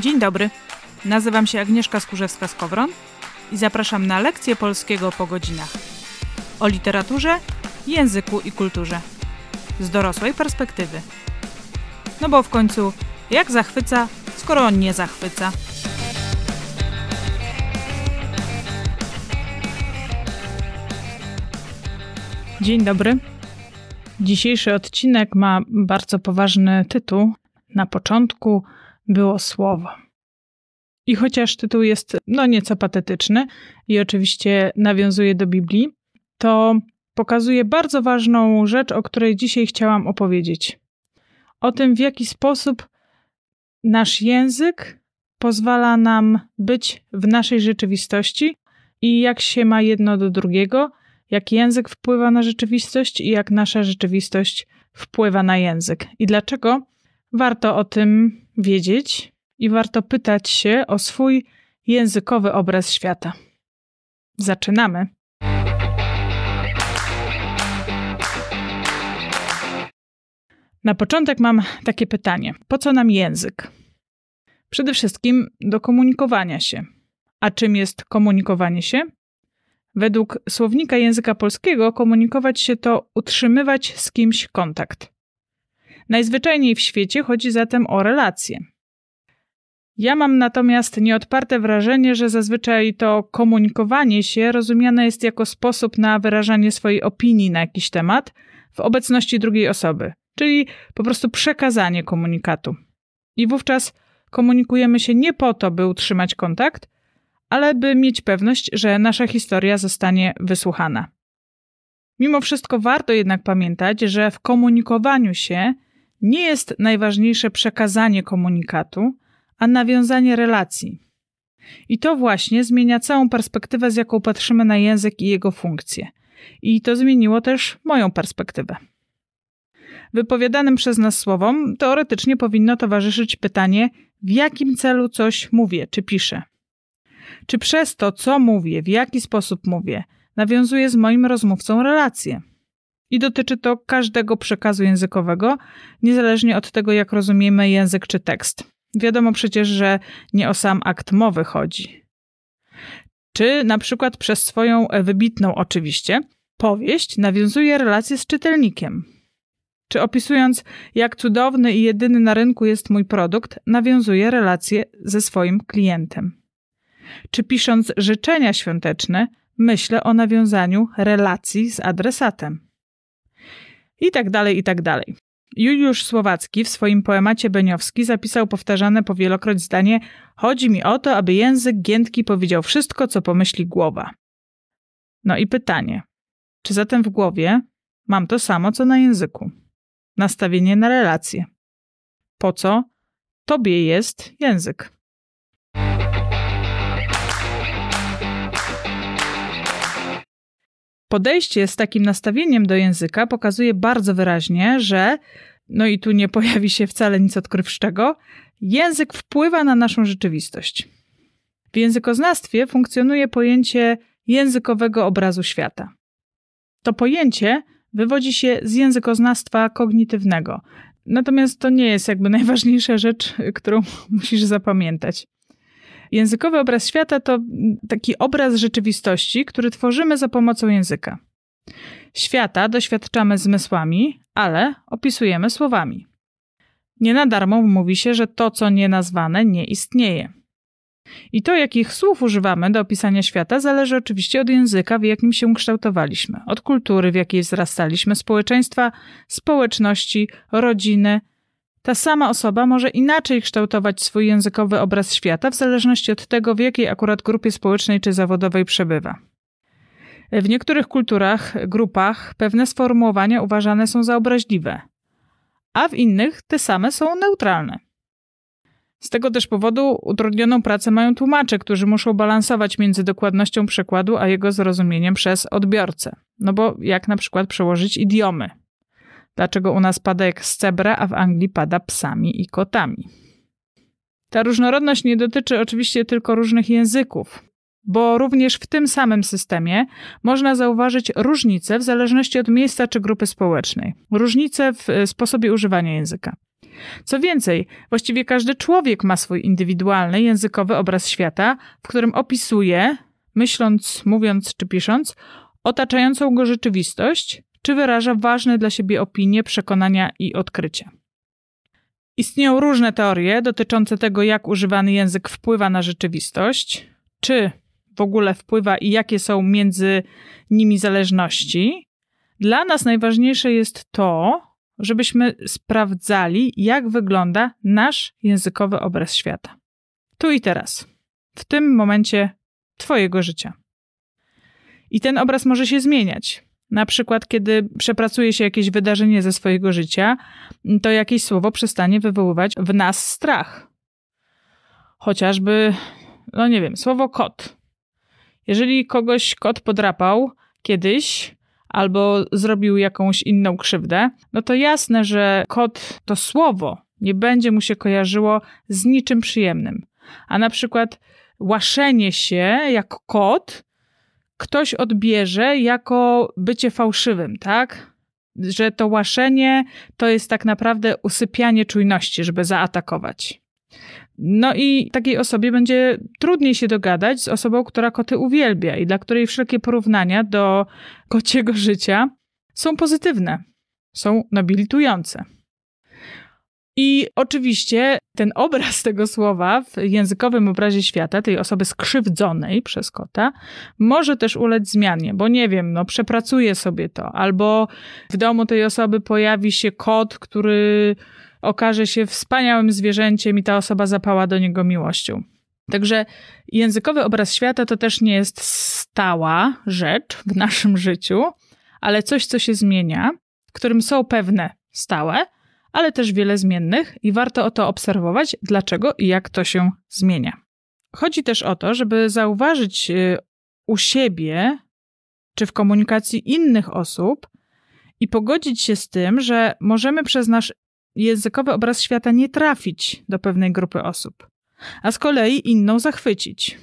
Dzień dobry. Nazywam się Agnieszka Skurzewska-Skowron i zapraszam na lekcję polskiego po godzinach. O literaturze, języku i kulturze. Z dorosłej perspektywy. No bo w końcu, jak zachwyca, skoro on nie zachwyca? Dzień dobry. Dzisiejszy odcinek ma bardzo poważny tytuł. Na początku było słowo. I chociaż tytuł jest no nieco patetyczny i oczywiście nawiązuje do Biblii, to pokazuje bardzo ważną rzecz, o której dzisiaj chciałam opowiedzieć. O tym, w jaki sposób nasz język pozwala nam być w naszej rzeczywistości i jak się ma jedno do drugiego, jak język wpływa na rzeczywistość i jak nasza rzeczywistość wpływa na język. I dlaczego warto o tym wiedzieć i warto pytać się o swój językowy obraz świata. Zaczynamy. Na początek mam takie pytanie: po co nam język? Przede wszystkim do komunikowania się. A czym jest komunikowanie się? Według słownika języka polskiego komunikować się to utrzymywać z kimś kontakt. Najzwyczajniej w świecie chodzi zatem o relacje. Ja mam natomiast nieodparte wrażenie, że zazwyczaj to komunikowanie się rozumiane jest jako sposób na wyrażanie swojej opinii na jakiś temat w obecności drugiej osoby, czyli po prostu przekazanie komunikatu. I wówczas komunikujemy się nie po to, by utrzymać kontakt, ale by mieć pewność, że nasza historia zostanie wysłuchana. Mimo wszystko warto jednak pamiętać, że w komunikowaniu się nie jest najważniejsze przekazanie komunikatu, a nawiązanie relacji. I to właśnie zmienia całą perspektywę, z jaką patrzymy na język i jego funkcje. I to zmieniło też moją perspektywę. Wypowiadanym przez nas słowom teoretycznie powinno towarzyszyć pytanie, w jakim celu coś mówię czy piszę. Czy przez to, co mówię, w jaki sposób mówię, nawiązuję z moim rozmówcą relację. I dotyczy to każdego przekazu językowego, niezależnie od tego, jak rozumiemy język czy tekst. Wiadomo przecież, że nie o sam akt mowy chodzi. Czy na przykład przez swoją wybitną, oczywiście, powieść nawiązuje relacje z czytelnikiem. Czy opisując, jak cudowny i jedyny na rynku jest mój produkt, nawiązuje relacje ze swoim klientem. Czy pisząc życzenia świąteczne, myślę o nawiązaniu relacji z adresatem. I tak dalej, i tak dalej. Juliusz Słowacki w swoim poemacie Beniowski zapisał powtarzane powielokroć zdanie Chodzi mi o to, aby język giętki powiedział wszystko, co pomyśli głowa. No i pytanie, czy zatem w głowie mam to samo, co na języku? Nastawienie na relacje. Po co tobie jest język? Podejście z takim nastawieniem do języka pokazuje bardzo wyraźnie, że, no i tu nie pojawi się wcale nic odkrywczego, język wpływa na naszą rzeczywistość. W językoznawstwie funkcjonuje pojęcie językowego obrazu świata. To pojęcie wywodzi się z językoznawstwa kognitywnego. Natomiast to nie jest jakby najważniejsza rzecz, którą musisz zapamiętać. Językowy obraz świata to taki obraz rzeczywistości, który tworzymy za pomocą języka. Świata doświadczamy zmysłami, ale opisujemy słowami. Nie na darmo mówi się, że to, co nie nazwane, nie istnieje. I to, jakich słów używamy do opisania świata, zależy oczywiście od języka, w jakim się kształtowaliśmy, od kultury, w jakiej wzrastaliśmy, społeczeństwa, społeczności, rodziny, ta sama osoba może inaczej kształtować swój językowy obraz świata w zależności od tego, w jakiej akurat grupie społecznej czy zawodowej przebywa. W niektórych kulturach, grupach pewne sformułowania uważane są za obraźliwe, a w innych te same są neutralne. Z tego też powodu utrudnioną pracę mają tłumacze, którzy muszą balansować między dokładnością przekładu a jego zrozumieniem przez odbiorcę. No bo jak na przykład przełożyć idiomy, Dlaczego u nas pada jak z cebra, a w Anglii pada psami i kotami? Ta różnorodność nie dotyczy oczywiście tylko różnych języków, bo również w tym samym systemie można zauważyć różnice w zależności od miejsca czy grupy społecznej, różnice w sposobie używania języka. Co więcej, właściwie każdy człowiek ma swój indywidualny, językowy obraz świata, w którym opisuje, myśląc, mówiąc czy pisząc, otaczającą go rzeczywistość, czy wyraża ważne dla siebie opinie, przekonania i odkrycia. Istnieją różne teorie dotyczące tego, jak używany język wpływa na rzeczywistość, czy w ogóle wpływa i jakie są między nimi zależności. Dla nas najważniejsze jest to, żebyśmy sprawdzali, jak wygląda nasz językowy obraz świata. Tu i teraz, w tym momencie Twojego życia. I ten obraz może się zmieniać. Na przykład, kiedy przepracuje się jakieś wydarzenie ze swojego życia, to jakieś słowo przestanie wywoływać w nas strach. Chociażby, no nie wiem, słowo kot. Jeżeli kogoś kot podrapał kiedyś, albo zrobił jakąś inną krzywdę, no to jasne, że kot to słowo nie będzie mu się kojarzyło z niczym przyjemnym. A na przykład łaszenie się jak kot ktoś odbierze jako bycie fałszywym, tak? Że to łaszenie to jest tak naprawdę usypianie czujności, żeby zaatakować. No i takiej osobie będzie trudniej się dogadać z osobą, która koty uwielbia i dla której wszelkie porównania do kociego życia są pozytywne, są nobilitujące. I oczywiście ten obraz tego słowa w językowym obrazie świata, tej osoby skrzywdzonej przez kota, może też ulec zmianie, bo nie wiem, no przepracuje sobie to, albo w domu tej osoby pojawi się kot, który okaże się wspaniałym zwierzęciem i ta osoba zapała do niego miłością. Także językowy obraz świata to też nie jest stała rzecz w naszym życiu, ale coś, co się zmienia, w którym są pewne stałe, ale też wiele zmiennych i warto o to obserwować, dlaczego i jak to się zmienia. Chodzi też o to, żeby zauważyć y, u siebie czy w komunikacji innych osób i pogodzić się z tym, że możemy przez nasz językowy obraz świata nie trafić do pewnej grupy osób, a z kolei inną zachwycić.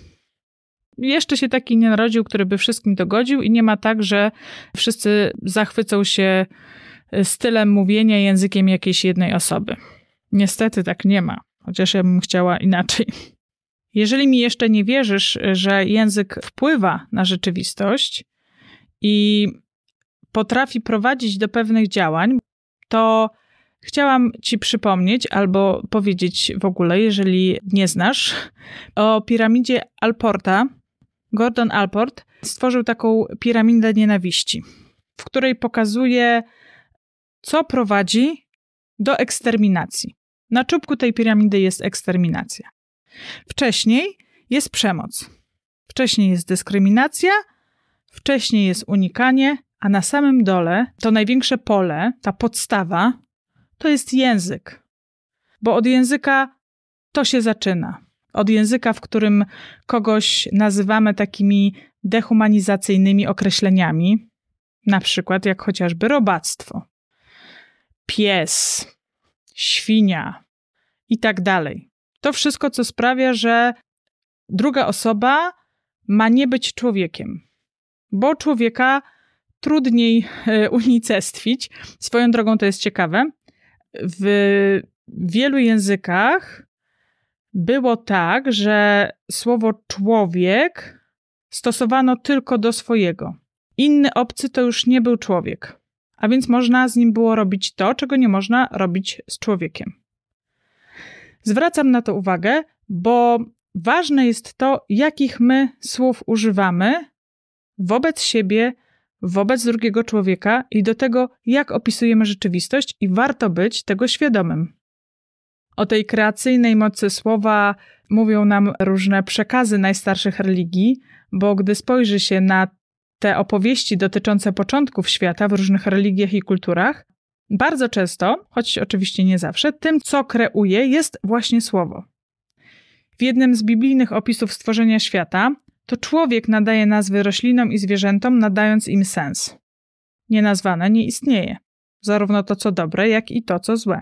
Jeszcze się taki nie narodził, który by wszystkim dogodził, i nie ma tak, że wszyscy zachwycą się stylem mówienia, językiem jakiejś jednej osoby. Niestety tak nie ma, chociaż ja bym chciała inaczej. Jeżeli mi jeszcze nie wierzysz, że język wpływa na rzeczywistość i potrafi prowadzić do pewnych działań, to chciałam Ci przypomnieć albo powiedzieć w ogóle, jeżeli nie znasz, o piramidzie Alporta. Gordon Alport stworzył taką piramidę nienawiści, w której pokazuje co prowadzi do eksterminacji. Na czubku tej piramidy jest eksterminacja. Wcześniej jest przemoc. Wcześniej jest dyskryminacja, wcześniej jest unikanie, a na samym dole to największe pole, ta podstawa, to jest język. Bo od języka to się zaczyna. Od języka, w którym kogoś nazywamy takimi dehumanizacyjnymi określeniami, na przykład jak chociażby robactwo pies, świnia i tak dalej. To wszystko, co sprawia, że druga osoba ma nie być człowiekiem, bo człowieka trudniej e, unicestwić. Swoją drogą to jest ciekawe. W wielu językach było tak, że słowo człowiek stosowano tylko do swojego. Inny obcy to już nie był człowiek a więc można z nim było robić to, czego nie można robić z człowiekiem. Zwracam na to uwagę, bo ważne jest to, jakich my słów używamy wobec siebie, wobec drugiego człowieka i do tego, jak opisujemy rzeczywistość, i warto być tego świadomym. O tej kreacyjnej mocy słowa mówią nam różne przekazy najstarszych religii, bo gdy spojrzy się na te opowieści dotyczące początków świata w różnych religiach i kulturach, bardzo często, choć oczywiście nie zawsze, tym, co kreuje, jest właśnie słowo. W jednym z biblijnych opisów stworzenia świata, to człowiek nadaje nazwy roślinom i zwierzętom, nadając im sens. Nienazwane nie istnieje, zarówno to, co dobre, jak i to, co złe.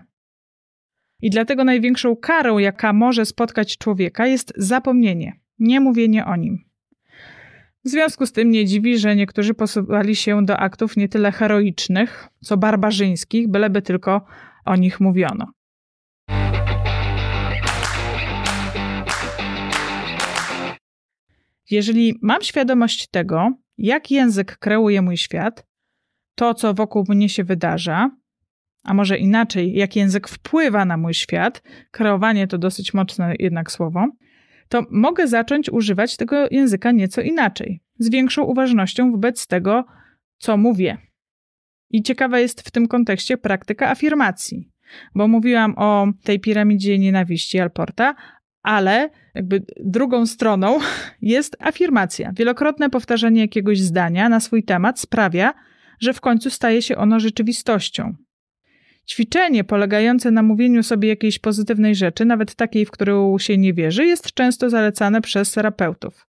I dlatego największą karą, jaka może spotkać człowieka, jest zapomnienie, nie mówienie o nim. W związku z tym nie dziwi, że niektórzy posuwali się do aktów nie tyle heroicznych, co barbarzyńskich, byleby tylko o nich mówiono. Jeżeli mam świadomość tego, jak język kreuje mój świat, to co wokół mnie się wydarza, a może inaczej, jak język wpływa na mój świat, kreowanie to dosyć mocne jednak słowo, to mogę zacząć używać tego języka nieco inaczej, z większą uważnością wobec tego, co mówię. I ciekawa jest w tym kontekście praktyka afirmacji, bo mówiłam o tej piramidzie nienawiści Alporta, ale jakby drugą stroną jest afirmacja. Wielokrotne powtarzanie jakiegoś zdania na swój temat sprawia, że w końcu staje się ono rzeczywistością. Ćwiczenie polegające na mówieniu sobie jakiejś pozytywnej rzeczy, nawet takiej, w którą się nie wierzy, jest często zalecane przez terapeutów.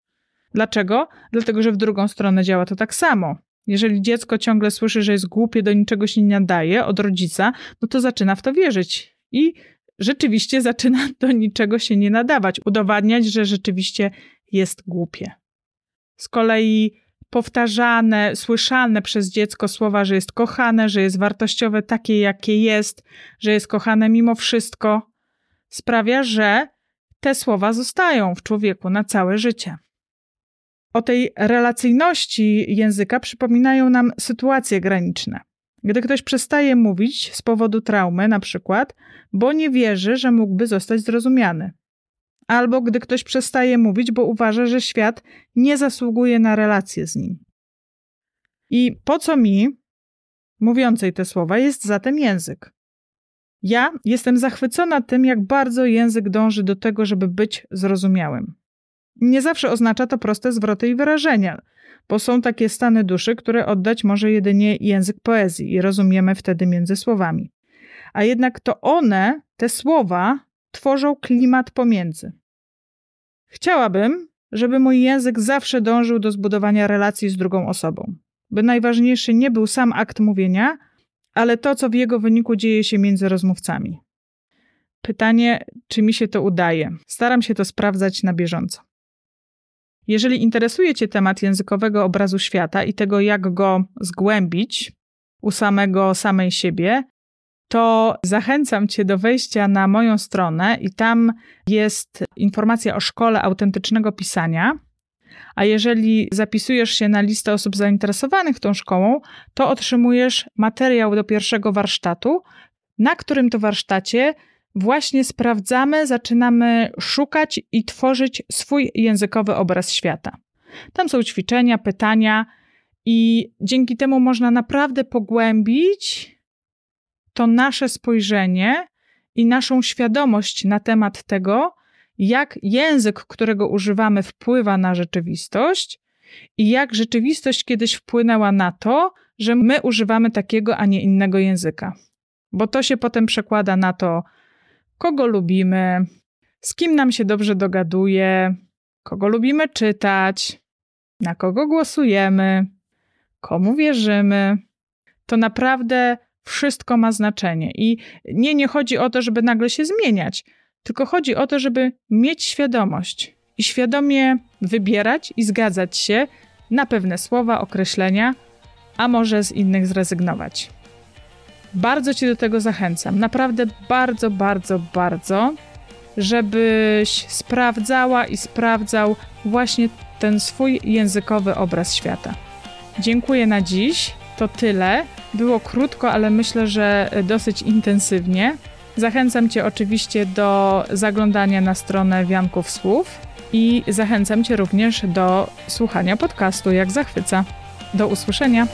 Dlaczego? Dlatego, że w drugą stronę działa to tak samo. Jeżeli dziecko ciągle słyszy, że jest głupie, do niczego się nie nadaje od rodzica, no to zaczyna w to wierzyć i rzeczywiście zaczyna do niczego się nie nadawać, udowadniać, że rzeczywiście jest głupie. Z kolei powtarzane, słyszane przez dziecko słowa, że jest kochane, że jest wartościowe takie, jakie jest, że jest kochane mimo wszystko, sprawia, że te słowa zostają w człowieku na całe życie. O tej relacyjności języka przypominają nam sytuacje graniczne. Gdy ktoś przestaje mówić z powodu traumy, na przykład, bo nie wierzy, że mógłby zostać zrozumiany. Albo gdy ktoś przestaje mówić, bo uważa, że świat nie zasługuje na relacje z nim. I po co mi, mówiącej te słowa, jest zatem język? Ja jestem zachwycona tym, jak bardzo język dąży do tego, żeby być zrozumiałym. Nie zawsze oznacza to proste zwroty i wyrażenia, bo są takie stany duszy, które oddać może jedynie język poezji i rozumiemy wtedy między słowami. A jednak to one, te słowa, tworzą klimat pomiędzy. Chciałabym, żeby mój język zawsze dążył do zbudowania relacji z drugą osobą, by najważniejszy nie był sam akt mówienia, ale to, co w jego wyniku dzieje się między rozmówcami. Pytanie, czy mi się to udaje? Staram się to sprawdzać na bieżąco. Jeżeli interesuje Cię temat językowego obrazu świata i tego, jak go zgłębić u samego samej siebie, to zachęcam Cię do wejścia na moją stronę i tam jest informacja o szkole autentycznego pisania. A jeżeli zapisujesz się na listę osób zainteresowanych tą szkołą, to otrzymujesz materiał do pierwszego warsztatu, na którym to warsztacie właśnie sprawdzamy, zaczynamy szukać i tworzyć swój językowy obraz świata. Tam są ćwiczenia, pytania, i dzięki temu można naprawdę pogłębić to nasze spojrzenie i naszą świadomość na temat tego, jak język, którego używamy, wpływa na rzeczywistość i jak rzeczywistość kiedyś wpłynęła na to, że my używamy takiego, a nie innego języka. Bo to się potem przekłada na to, kogo lubimy, z kim nam się dobrze dogaduje, kogo lubimy czytać, na kogo głosujemy, komu wierzymy. To naprawdę wszystko ma znaczenie. I nie, nie chodzi o to, żeby nagle się zmieniać, tylko chodzi o to, żeby mieć świadomość i świadomie wybierać i zgadzać się na pewne słowa, określenia, a może z innych zrezygnować. Bardzo Cię do tego zachęcam. Naprawdę bardzo, bardzo, bardzo, żebyś sprawdzała i sprawdzał właśnie ten swój językowy obraz świata. Dziękuję na dziś. To tyle. Było krótko, ale myślę, że dosyć intensywnie. Zachęcam Cię oczywiście do zaglądania na stronę Wianków Słów i zachęcam Cię również do słuchania podcastu Jak Zachwyca. Do usłyszenia.